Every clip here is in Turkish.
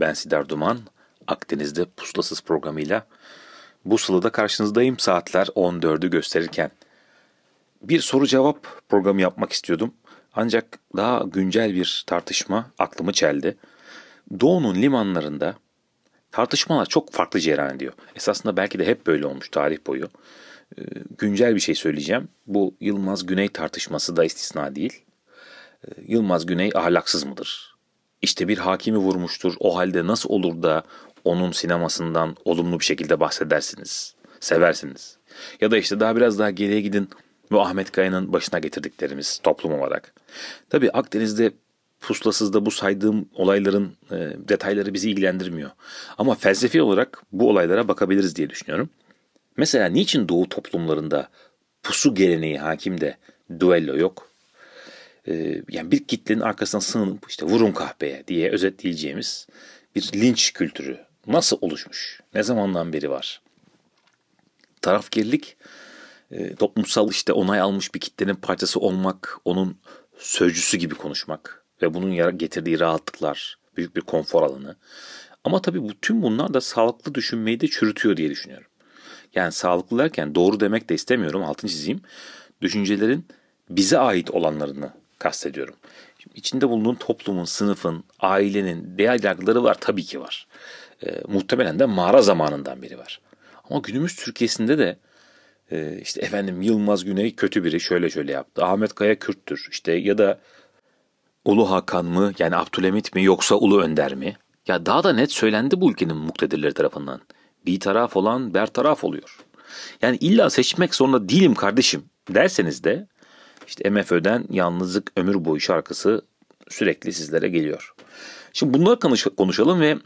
Ben Sidar Duman. Akdeniz'de Pusulasız programıyla bu sılada karşınızdayım saatler 14'ü gösterirken. Bir soru cevap programı yapmak istiyordum. Ancak daha güncel bir tartışma aklımı çeldi. Doğu'nun limanlarında tartışmalar çok farklı cereyan ediyor. Esasında belki de hep böyle olmuş tarih boyu. Ee, güncel bir şey söyleyeceğim. Bu Yılmaz Güney tartışması da istisna değil. Ee, Yılmaz Güney ahlaksız mıdır? İşte bir hakimi vurmuştur. O halde nasıl olur da onun sinemasından olumlu bir şekilde bahsedersiniz, seversiniz. Ya da işte daha biraz daha geriye gidin ve Ahmet Kaya'nın başına getirdiklerimiz toplum olarak. Tabii Akdeniz'de pusulasızda bu saydığım olayların e, detayları bizi ilgilendirmiyor. Ama felsefi olarak bu olaylara bakabiliriz diye düşünüyorum. Mesela niçin Doğu toplumlarında pusu geleneği hakim de duello yok? Ee, yani bir kitlenin arkasına sığınıp işte vurun kahpeye diye özetleyeceğimiz bir linç kültürü nasıl oluşmuş? Ne zamandan beri var? Tarafkirlik e, toplumsal işte onay almış bir kitlenin parçası olmak, onun sözcüsü gibi konuşmak ve bunun getirdiği rahatlıklar, büyük bir konfor alanı. Ama tabii bu, tüm bunlar da sağlıklı düşünmeyi de çürütüyor diye düşünüyorum. Yani sağlıklı derken doğru demek de istemiyorum altını çizeyim. Düşüncelerin bize ait olanlarını kastediyorum. Şimdi içinde bulunduğun toplumun, sınıfın, ailenin değer yargıları var tabii ki var. E, muhtemelen de mağara zamanından beri var. Ama günümüz Türkiye'sinde de e, işte efendim Yılmaz Güney kötü biri şöyle şöyle yaptı. Ahmet Kaya Kürttür işte ya da Ulu Hakan mı yani Abdülhamit mi yoksa Ulu Önder mi? Ya daha da net söylendi bu ülkenin muktedirleri tarafından bir taraf olan bertaraf oluyor. Yani illa seçmek zorunda değilim kardeşim derseniz de işte MFÖ'den Yalnızlık Ömür Boyu şarkısı sürekli sizlere geliyor. Şimdi bunları konuşalım ve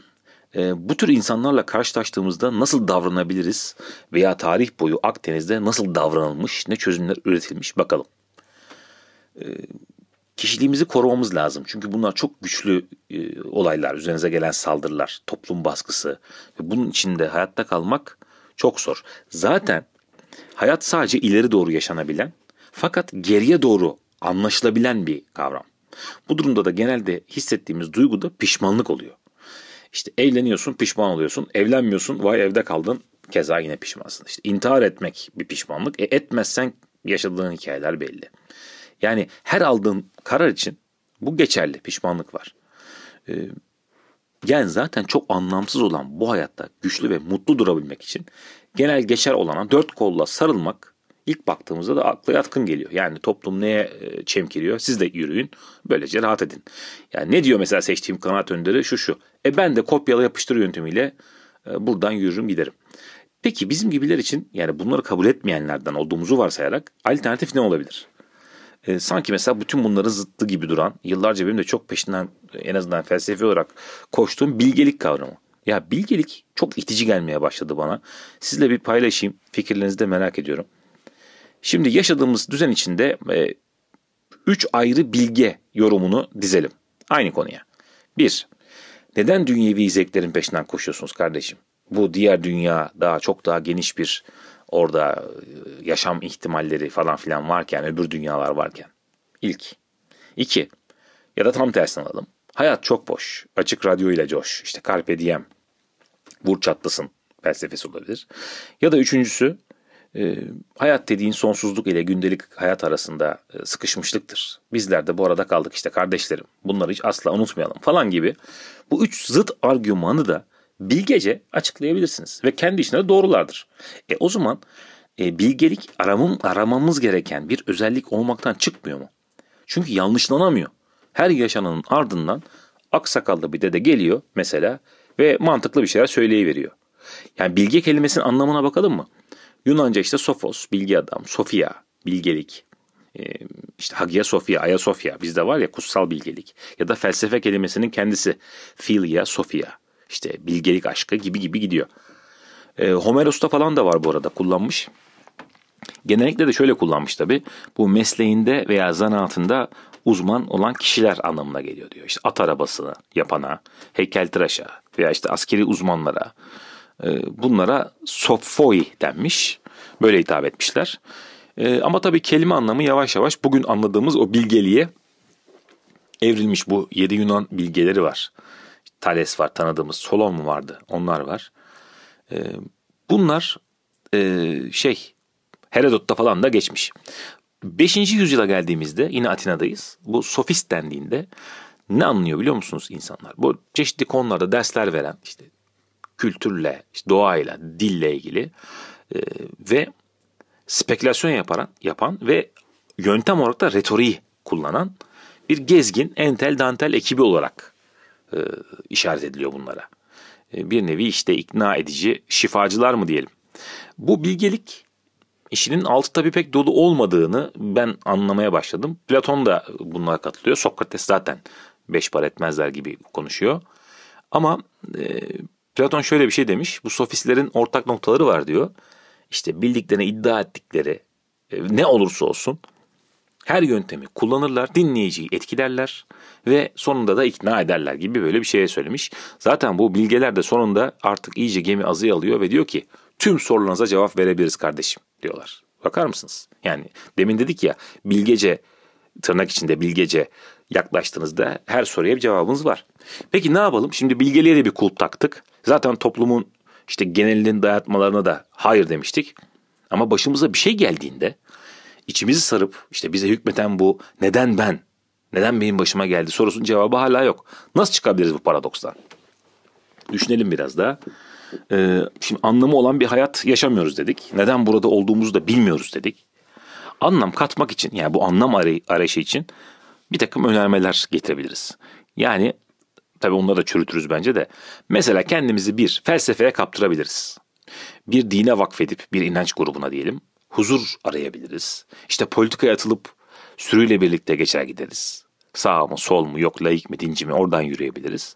e, bu tür insanlarla karşılaştığımızda nasıl davranabiliriz veya tarih boyu Akdeniz'de nasıl davranılmış, ne çözümler üretilmiş bakalım. E, kişiliğimizi korumamız lazım. Çünkü bunlar çok güçlü e, olaylar, üzerinize gelen saldırılar, toplum baskısı ve bunun içinde hayatta kalmak çok zor. Zaten hayat sadece ileri doğru yaşanabilen fakat geriye doğru anlaşılabilen bir kavram. Bu durumda da genelde hissettiğimiz duygu da pişmanlık oluyor. İşte evleniyorsun pişman oluyorsun, evlenmiyorsun vay evde kaldın keza yine pişmansın. İşte intihar etmek bir pişmanlık, e etmezsen yaşadığın hikayeler belli. Yani her aldığın karar için bu geçerli pişmanlık var. Ee, yani zaten çok anlamsız olan bu hayatta güçlü ve mutlu durabilmek için genel geçer olana dört kolla sarılmak ilk baktığımızda da akla yatkın geliyor. Yani toplum neye e, çemkiriyor siz de yürüyün böylece rahat edin. Yani ne diyor mesela seçtiğim kanaat önderi şu şu. E ben de kopyala yapıştır yöntemiyle e, buradan yürürüm giderim. Peki bizim gibiler için yani bunları kabul etmeyenlerden olduğumuzu varsayarak alternatif ne olabilir? E, sanki mesela bütün bunları zıttı gibi duran, yıllarca benim de çok peşinden en azından felsefi olarak koştuğum bilgelik kavramı. Ya bilgelik çok itici gelmeye başladı bana. Sizle bir paylaşayım, fikirlerinizi de merak ediyorum. Şimdi yaşadığımız düzen içinde e, üç ayrı bilge yorumunu dizelim. Aynı konuya. Bir, neden dünyevi zevklerin peşinden koşuyorsunuz kardeşim? Bu diğer dünya daha çok daha geniş bir orada e, yaşam ihtimalleri falan filan varken, öbür dünyalar varken. İlk. İki. Ya da tam tersini alalım. Hayat çok boş. Açık radyo ile coş. İşte carpe diem. Vur çatlasın felsefesi olabilir. Ya da üçüncüsü e, hayat dediğin sonsuzluk ile gündelik hayat arasında e, sıkışmışlıktır. Bizler de bu arada kaldık işte kardeşlerim. Bunları hiç asla unutmayalım falan gibi. Bu üç zıt argümanı da bilgece açıklayabilirsiniz ve kendi içinde doğrulardır. E o zaman e, bilgelik aramam, aramamız gereken bir özellik olmaktan çıkmıyor mu? Çünkü yanlışlanamıyor. Her yaşananın ardından aksakallı bir dede geliyor mesela ve mantıklı bir şeyler söyleyiveriyor. Yani bilge kelimesinin anlamına bakalım mı? Yunanca işte sofos, bilgi adam, sofia, bilgelik, e, işte Hagia Sophia, Ayasofya bizde var ya kutsal bilgelik ya da felsefe kelimesinin kendisi philia, Sophia işte bilgelik aşkı gibi gibi gidiyor. E, Homeros'ta falan da var bu arada kullanmış. Genellikle de şöyle kullanmış tabi. Bu mesleğinde veya zanaatında uzman olan kişiler anlamına geliyor diyor. İşte at arabasını yapana, heykeltıraşa veya işte askeri uzmanlara bunlara sofoi denmiş. Böyle hitap etmişler. E, ama tabii kelime anlamı yavaş yavaş bugün anladığımız o bilgeliğe evrilmiş. Bu yedi Yunan bilgeleri var. Thales var tanıdığımız. Solon mu vardı? Onlar var. E, bunlar şey Herodot'ta falan da geçmiş. 5. yüzyıla geldiğimizde yine Atina'dayız. Bu sofist dendiğinde ne anlıyor biliyor musunuz insanlar? Bu çeşitli konularda dersler veren işte kültürle, işte doğayla, dille ilgili e, ve spekülasyon yapan, yapan ve yöntem olarak da retoriği kullanan bir gezgin entel dantel ekibi olarak e, işaret ediliyor bunlara. E, bir nevi işte ikna edici şifacılar mı diyelim. Bu bilgelik işinin altı tabii pek dolu olmadığını ben anlamaya başladım. Platon da bunlara katılıyor. Sokrates zaten beş par etmezler gibi konuşuyor. Ama e, Platon şöyle bir şey demiş. Bu sofistlerin ortak noktaları var diyor. İşte bildiklerini iddia ettikleri e, ne olursa olsun her yöntemi kullanırlar, dinleyiciyi etkilerler ve sonunda da ikna ederler gibi böyle bir şeye söylemiş. Zaten bu bilgeler de sonunda artık iyice gemi azıya alıyor ve diyor ki tüm sorularınıza cevap verebiliriz kardeşim diyorlar. Bakar mısınız? Yani demin dedik ya bilgece tırnak içinde bilgece yaklaştığınızda her soruya bir cevabınız var. Peki ne yapalım? Şimdi bilgeliğe de bir kulp taktık. Zaten toplumun işte genelinin dayatmalarına da hayır demiştik. Ama başımıza bir şey geldiğinde içimizi sarıp işte bize hükmeten bu neden ben, neden benim başıma geldi sorusunun cevabı hala yok. Nasıl çıkabiliriz bu paradokstan? Düşünelim biraz daha. Ee, şimdi anlamı olan bir hayat yaşamıyoruz dedik. Neden burada olduğumuzu da bilmiyoruz dedik. Anlam katmak için yani bu anlam aray- arayışı için bir takım önermeler getirebiliriz. Yani tabii onları da çürütürüz bence de. Mesela kendimizi bir felsefeye kaptırabiliriz. Bir dine vakfedip bir inanç grubuna diyelim huzur arayabiliriz. İşte politikaya atılıp sürüyle birlikte geçer gideriz. Sağ mı sol mu yok laik mi dinci mi oradan yürüyebiliriz.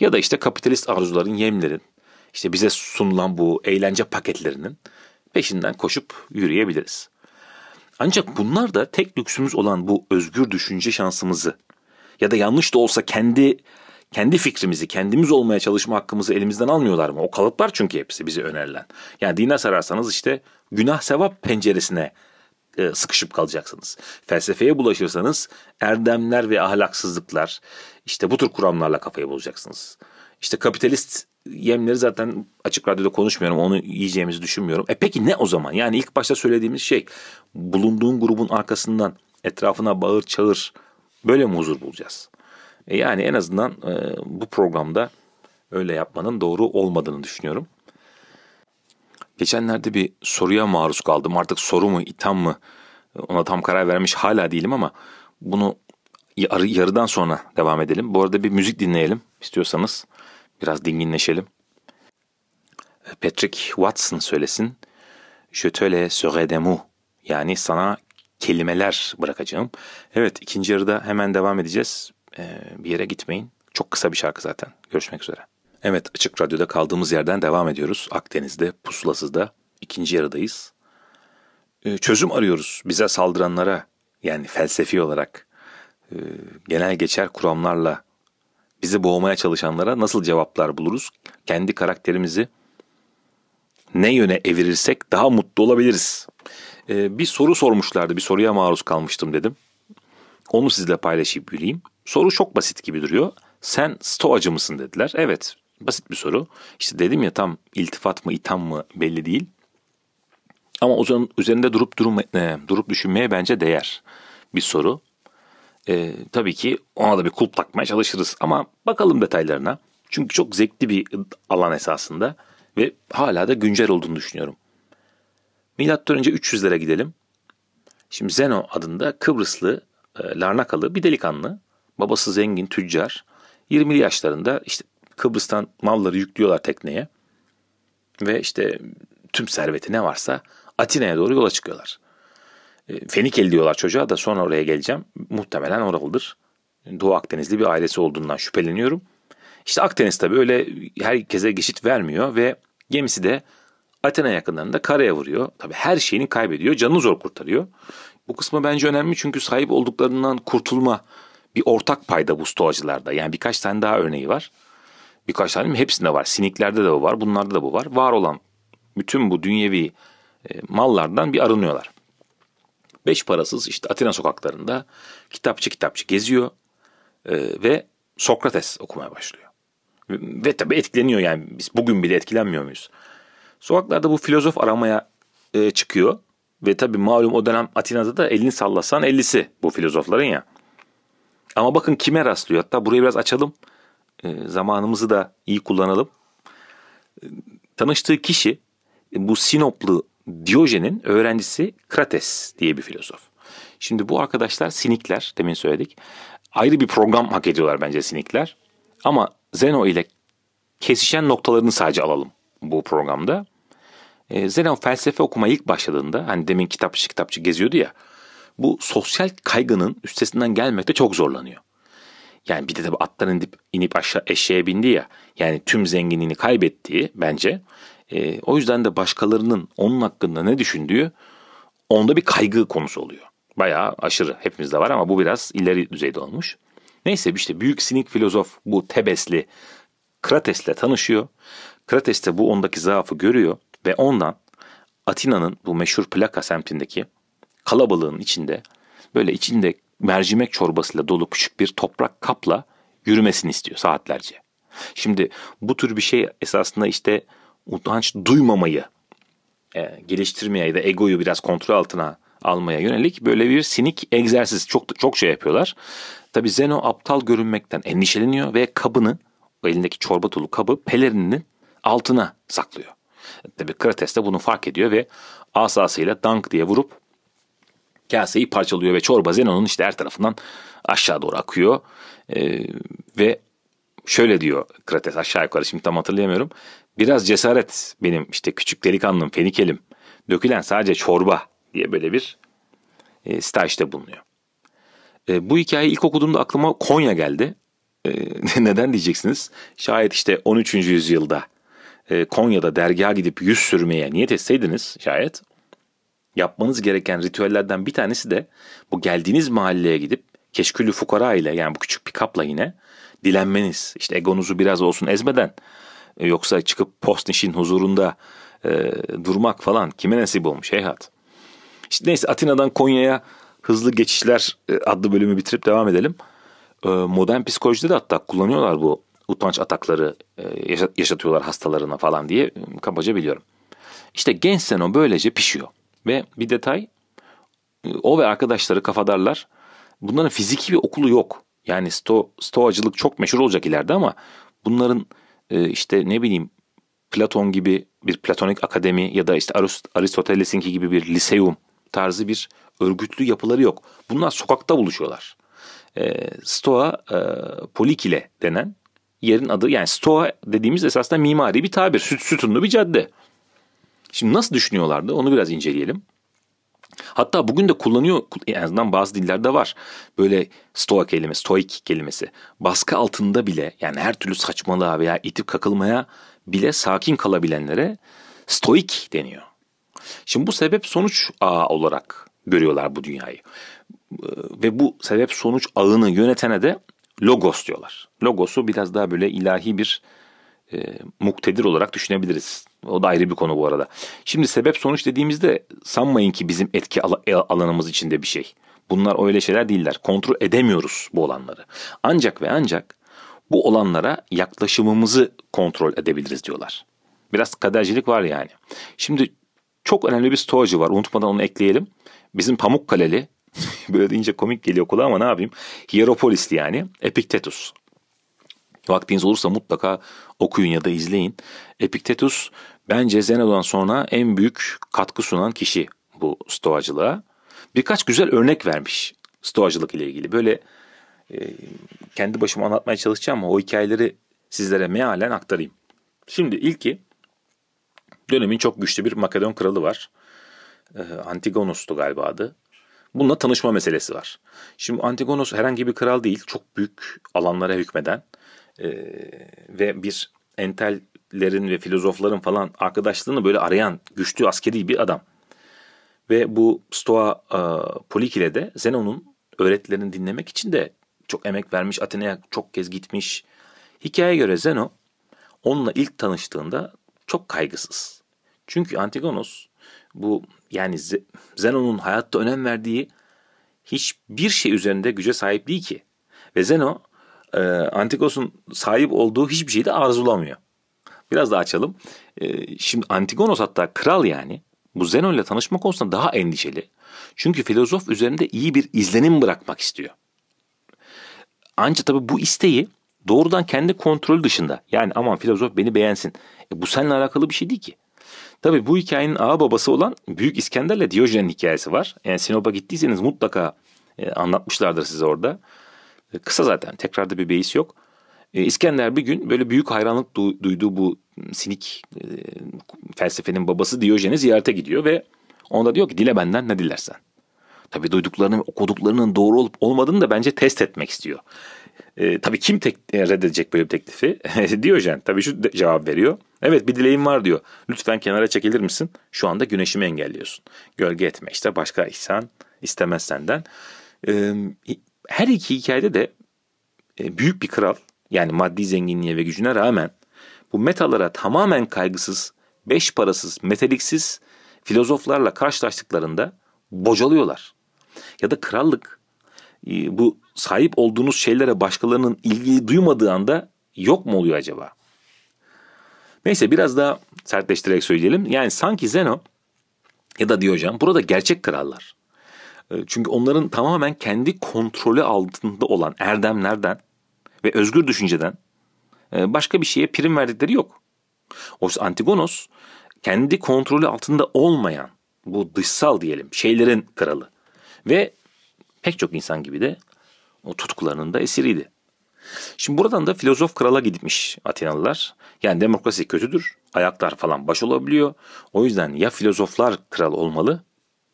Ya da işte kapitalist arzuların yemlerin işte bize sunulan bu eğlence paketlerinin peşinden koşup yürüyebiliriz. Ancak bunlar da tek lüksümüz olan bu özgür düşünce şansımızı ya da yanlış da olsa kendi kendi fikrimizi, kendimiz olmaya çalışma hakkımızı elimizden almıyorlar mı? O kalıplar çünkü hepsi bize önerilen. Yani dine sararsanız işte günah sevap penceresine e, sıkışıp kalacaksınız. Felsefeye bulaşırsanız erdemler ve ahlaksızlıklar işte bu tür kuramlarla kafayı bulacaksınız. İşte kapitalist yemleri zaten açık radyoda konuşmuyorum. Onu yiyeceğimizi düşünmüyorum. E peki ne o zaman? Yani ilk başta söylediğimiz şey bulunduğun grubun arkasından etrafına bağır çağır böyle mi huzur bulacağız? E yani en azından e, bu programda öyle yapmanın doğru olmadığını düşünüyorum. Geçenlerde bir soruya maruz kaldım. Artık soru mu, itham mı ona tam karar vermiş hala değilim ama bunu yarı, yarıdan sonra devam edelim. Bu arada bir müzik dinleyelim istiyorsanız. Biraz dinginleşelim. Patrick Watson söylesin. Je te le serai des mots. Yani sana kelimeler bırakacağım. Evet ikinci yarıda hemen devam edeceğiz. Ee, bir yere gitmeyin. Çok kısa bir şarkı zaten. Görüşmek üzere. Evet Açık Radyo'da kaldığımız yerden devam ediyoruz. Akdeniz'de, Pusulasız'da ikinci yarıdayız. Ee, çözüm arıyoruz bize saldıranlara yani felsefi olarak e, genel geçer kuramlarla bizi boğmaya çalışanlara nasıl cevaplar buluruz? Kendi karakterimizi ne yöne evirirsek daha mutlu olabiliriz. Ee, bir soru sormuşlardı. Bir soruya maruz kalmıştım dedim. Onu sizle paylaşıp yürüyeyim. Soru çok basit gibi duruyor. Sen stoacı mısın dediler. Evet basit bir soru. İşte dedim ya tam iltifat mı itham mı belli değil. Ama o üzerinde durup durum, e, durup düşünmeye bence değer bir soru. E, tabii ki ona da bir kulp takmaya çalışırız ama bakalım detaylarına. Çünkü çok zevkli bir alan esasında ve hala da güncel olduğunu düşünüyorum. Milattan önce 300'lere gidelim. Şimdi Zeno adında Kıbrıslı, e, Larnakalı bir delikanlı. Babası zengin, tüccar. 20'li yaşlarında işte Kıbrıs'tan malları yüklüyorlar tekneye. Ve işte tüm serveti ne varsa Atina'ya doğru yola çıkıyorlar. E, Fenikel diyorlar çocuğa da sonra oraya geleceğim. Muhtemelen oralıdır. Doğu Akdenizli bir ailesi olduğundan şüpheleniyorum. İşte Akdeniz tabii öyle herkese geçit vermiyor ve gemisi de Athena yakınlarında karaya vuruyor. Tabii her şeyini kaybediyor. Canını zor kurtarıyor. Bu kısmı bence önemli çünkü sahip olduklarından kurtulma bir ortak payda bu stoacılarda. Yani birkaç tane daha örneği var. Birkaç tane mi? Hepsinde var. Siniklerde de bu var. Bunlarda da bu var. Var olan bütün bu dünyevi e, mallardan bir arınıyorlar. Beş parasız işte Atina sokaklarında kitapçı kitapçı geziyor e, ve Sokrates okumaya başlıyor. Ve, ve tabii etkileniyor yani biz bugün bile etkilenmiyor muyuz? Sokaklarda bu filozof aramaya e, çıkıyor ve tabii malum o dönem Atina'da da elini sallasan ellisi bu filozofların ya. Ama bakın kime rastlıyor hatta burayı biraz açalım e, zamanımızı da iyi kullanalım. E, tanıştığı kişi bu Sinoplu Diyojen'in öğrencisi Krates diye bir filozof. Şimdi bu arkadaşlar sinikler demin söyledik. Ayrı bir program hak ediyorlar bence sinikler. Ama Zeno ile kesişen noktalarını sadece alalım bu programda. E, Zeno felsefe okumaya ilk başladığında hani demin kitapçı kitapçı geziyordu ya. Bu sosyal kaygının üstesinden gelmekte çok zorlanıyor. Yani bir de tabii attan inip, inip aşağı eşeğe bindi ya. Yani tüm zenginliğini kaybettiği bence. E, o yüzden de başkalarının onun hakkında ne düşündüğü onda bir kaygı konusu oluyor. Bayağı aşırı hepimizde var ama bu biraz ileri düzeyde olmuş. Neyse işte büyük sinik filozof bu Tebesli Krates'le tanışıyor. Krates de bu ondaki zaafı görüyor ve ondan Atina'nın bu meşhur Plaka semtindeki kalabalığın içinde böyle içinde mercimek çorbasıyla dolu küçük bir toprak kapla yürümesini istiyor saatlerce. Şimdi bu tür bir şey esasında işte utanç duymamayı e, geliştirmeye ya da egoyu biraz kontrol altına almaya yönelik böyle bir sinik egzersiz çok çok şey yapıyorlar. Tabi Zeno aptal görünmekten endişeleniyor ve kabını elindeki çorba dolu kabı pelerininin altına saklıyor. Tabi Krates de bunu fark ediyor ve asasıyla dank diye vurup kaseyi parçalıyor ve çorba Zenon'un işte her tarafından aşağı doğru akıyor. Ee, ve şöyle diyor Krates aşağı yukarı şimdi tam hatırlayamıyorum. Biraz cesaret benim işte küçük delikanlım Fenikelim. Dökülen sadece çorba diye böyle bir e, stajda bulunuyor. E, bu hikayeyi ilk okuduğumda aklıma Konya geldi. E, neden diyeceksiniz? Şayet işte 13. yüzyılda e, Konya'da dergaha gidip yüz sürmeye niyet etseydiniz şayet yapmanız gereken ritüellerden bir tanesi de bu geldiğiniz mahalleye gidip keşkülü fukara ile yani bu küçük pikapla yine dilenmeniz. İşte egonuzu biraz olsun ezmeden e, yoksa çıkıp postnişin huzurunda e, durmak falan kime nasip olmuş heyhat. İşte neyse Atina'dan Konya'ya hızlı geçişler e, adlı bölümü bitirip devam edelim. E, modern psikolojide de hatta kullanıyorlar bu utanç atakları e, yaşatıyorlar hastalarına falan diye e, kabaca biliyorum. İşte genç Seno böylece pişiyor. Ve bir detay o ve arkadaşları kafadarlar bunların fiziki bir okulu yok. Yani sto, stoacılık çok meşhur olacak ileride ama bunların e, işte ne bileyim Platon gibi bir platonik akademi ya da işte Aristoteles'inki gibi bir liseum tarzı bir örgütlü yapıları yok. Bunlar sokakta buluşuyorlar. E, Stoa Polikile denen yerin adı yani Stoa dediğimiz esasında mimari bir tabir. Süt, sütunlu bir cadde. Şimdi nasıl düşünüyorlardı onu biraz inceleyelim. Hatta bugün de kullanıyor en azından bazı dillerde var. Böyle stoa kelimesi, stoik kelimesi. Baskı altında bile yani her türlü saçmalığa veya itip kakılmaya bile sakin kalabilenlere stoik deniyor. Şimdi bu sebep sonuç ağı olarak görüyorlar bu dünyayı. Ve bu sebep sonuç ağını yönetene de logos diyorlar. Logosu biraz daha böyle ilahi bir e, muktedir olarak düşünebiliriz. O da ayrı bir konu bu arada. Şimdi sebep sonuç dediğimizde sanmayın ki bizim etki e, alanımız içinde bir şey. Bunlar öyle şeyler değiller. Kontrol edemiyoruz bu olanları. Ancak ve ancak bu olanlara yaklaşımımızı kontrol edebiliriz diyorlar. Biraz kadercilik var yani. Şimdi çok önemli bir stoacı var. Unutmadan onu ekleyelim. Bizim Pamukkale'li böyle deyince komik geliyor kulağa ama ne yapayım? Hieropolis'ti yani. Epiktetus. Vaktiniz olursa mutlaka okuyun ya da izleyin. Epiktetus bence Zenon'dan sonra en büyük katkı sunan kişi bu stoacılığa. Birkaç güzel örnek vermiş stoacılık ile ilgili. Böyle e, kendi başıma anlatmaya çalışacağım ama o hikayeleri sizlere mealen aktarayım. Şimdi ilki dönemin çok güçlü bir Makedon kralı var. E, Antigonus'tu galiba adı. Bununla tanışma meselesi var. Şimdi Antigonos herhangi bir kral değil. Çok büyük alanlara hükmeden e, ve bir entellerin ve filozofların falan arkadaşlığını böyle arayan güçlü askeri bir adam. Ve bu Stoa e, Polikile de Zenon'un öğretilerini dinlemek için de çok emek vermiş. Atina'ya çok kez gitmiş. Hikayeye göre Zeno onunla ilk tanıştığında çok kaygısız. Çünkü Antigonos bu yani Zenon'un hayatta önem verdiği hiçbir şey üzerinde güce sahip değil ki. Ve Zeno e, Antigos'un sahip olduğu hiçbir şeyi de arzulamıyor. Biraz daha açalım. E, şimdi Antigonos hatta kral yani bu Zeno ile tanışma konusunda daha endişeli. Çünkü filozof üzerinde iyi bir izlenim bırakmak istiyor. Ancak tabii bu isteği doğrudan kendi kontrol dışında. Yani aman filozof beni beğensin. E, bu seninle alakalı bir şey değil ki. Tabii bu hikayenin ağa babası olan Büyük İskender'le Diyojen'in hikayesi var. Yani Sinop'a gittiyseniz mutlaka e, anlatmışlardır size orada. E, kısa zaten tekrar da bir beis yok. E, İskender bir gün böyle büyük hayranlık du- duyduğu bu sinik e, felsefenin babası Diyojen'i ziyarete gidiyor ve onda diyor ki dile benden ne dilersen. Tabii duyduklarının okuduklarının doğru olup olmadığını da bence test etmek istiyor. E, tabii kim tek, e, reddedecek böyle bir teklifi? Diyojen tabii şu cevap veriyor. Evet bir dileğim var diyor. Lütfen kenara çekilir misin? Şu anda güneşimi engelliyorsun. Gölge etme işte başka ihsan istemez senden. E, her iki hikayede de e, büyük bir kral yani maddi zenginliğe ve gücüne rağmen bu metalara tamamen kaygısız, beş parasız, metaliksiz filozoflarla karşılaştıklarında bocalıyorlar. Ya da krallık bu sahip olduğunuz şeylere başkalarının ilgi duymadığı anda yok mu oluyor acaba? Neyse biraz daha sertleştirerek söyleyelim. Yani sanki Zeno ya da Diyojen burada gerçek krallar. E, çünkü onların tamamen kendi kontrolü altında olan erdemlerden ve özgür düşünceden e, başka bir şeye prim verdikleri yok. Oysa Antigonos kendi kontrolü altında olmayan bu dışsal diyelim şeylerin kralı. Ve pek çok insan gibi de o tutkularının da esiriydi. Şimdi buradan da filozof krala gitmiş Atinalılar. Yani demokrasi kötüdür, ayaklar falan baş olabiliyor. O yüzden ya filozoflar kral olmalı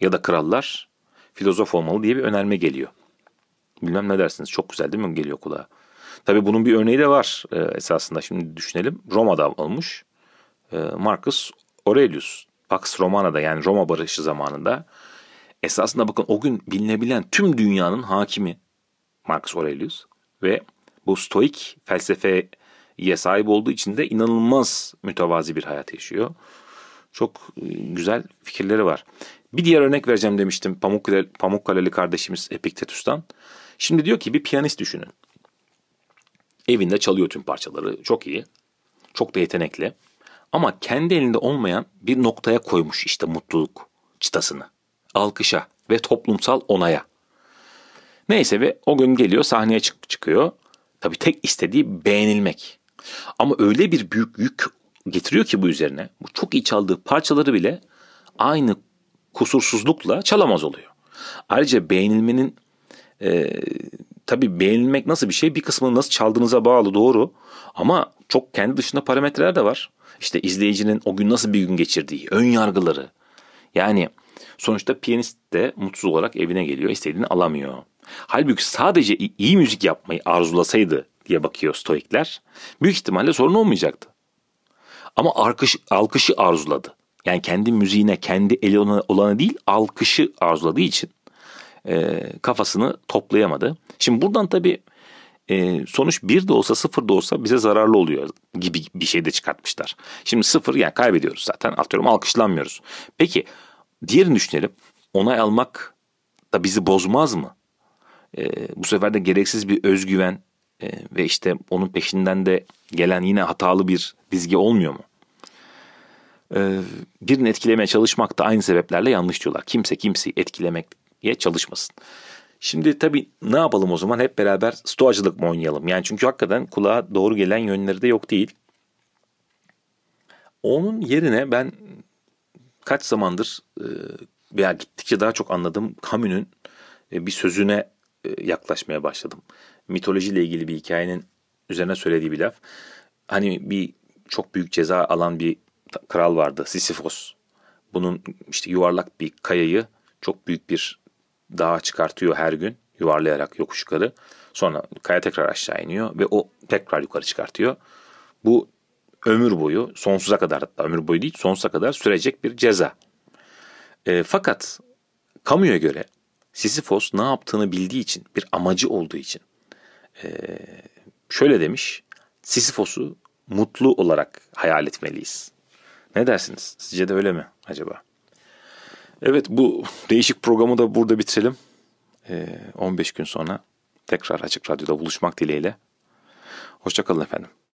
ya da krallar filozof olmalı diye bir önerme geliyor. Bilmem ne dersiniz çok güzel değil mi geliyor kulağa. Tabii bunun bir örneği de var e, esasında şimdi düşünelim. Roma'da olmuş e, Marcus Aurelius. Pax Romana'da yani Roma barışı zamanında esasında bakın o gün bilinebilen tüm dünyanın hakimi Marcus Aurelius ve bu stoik felsefeye sahip olduğu için de inanılmaz mütevazi bir hayat yaşıyor. Çok e, güzel fikirleri var. Bir diğer örnek vereceğim demiştim Pamukkale, Pamukkale'li kardeşimiz Epiktetus'tan. Şimdi diyor ki bir piyanist düşünün. Evinde çalıyor tüm parçaları çok iyi. Çok da yetenekli. Ama kendi elinde olmayan bir noktaya koymuş işte mutluluk çıtasını. Alkışa ve toplumsal onaya. Neyse ve o gün geliyor sahneye çık çıkıyor. Tabii tek istediği beğenilmek. Ama öyle bir büyük yük getiriyor ki bu üzerine. Bu çok iyi çaldığı parçaları bile aynı kusursuzlukla çalamaz oluyor. Ayrıca beğenilmenin e, tabii beğenilmek nasıl bir şey? Bir kısmını nasıl çaldığınıza bağlı doğru. Ama çok kendi dışında parametreler de var. İşte izleyicinin o gün nasıl bir gün geçirdiği, ön yargıları. Yani sonuçta piyanist de mutsuz olarak evine geliyor, istediğini alamıyor. Halbuki sadece iyi müzik yapmayı arzulasaydı diye bakıyor stoikler. Büyük ihtimalle sorun olmayacaktı. Ama alkış, alkışı arzuladı. Yani kendi müziğine, kendi eli olanı değil, alkışı arzuladığı için e, kafasını toplayamadı. Şimdi buradan tabii e, sonuç bir de olsa sıfır da olsa bize zararlı oluyor gibi bir şey de çıkartmışlar. Şimdi sıfır yani kaybediyoruz zaten atıyorum alkışlanmıyoruz. Peki diğerini düşünelim onay almak da bizi bozmaz mı? E, bu sefer de gereksiz bir özgüven e, ve işte onun peşinden de gelen yine hatalı bir dizgi olmuyor mu? E, birini etkilemeye çalışmak da aynı sebeplerle yanlış diyorlar. Kimse kimseyi etkilemeye çalışmasın. Şimdi tabii ne yapalım o zaman hep beraber stoacılık mı oynayalım? Yani çünkü hakikaten kulağa doğru gelen yönleri de yok değil. Onun yerine ben kaç zamandır e, veya gittikçe daha çok anladım Camus'un e, bir sözüne e, yaklaşmaya başladım. Mitolojiyle ilgili bir hikayenin üzerine söylediği bir laf. Hani bir çok büyük ceza alan bir kral vardı Sisyphos. Bunun işte yuvarlak bir kayayı çok büyük bir dağa çıkartıyor her gün yuvarlayarak yokuş yukarı. Sonra kaya tekrar aşağı iniyor ve o tekrar yukarı çıkartıyor. Bu ömür boyu sonsuza kadar hatta ömür boyu değil sonsuza kadar sürecek bir ceza. E, fakat kamuya göre Sisyphos ne yaptığını bildiği için bir amacı olduğu için e, şöyle demiş Sisyphos'u mutlu olarak hayal etmeliyiz. Ne dersiniz? Sizce de öyle mi acaba? Evet bu değişik programı da burada bitirelim. E, 15 gün sonra tekrar Açık Radyo'da buluşmak dileğiyle. Hoşçakalın efendim.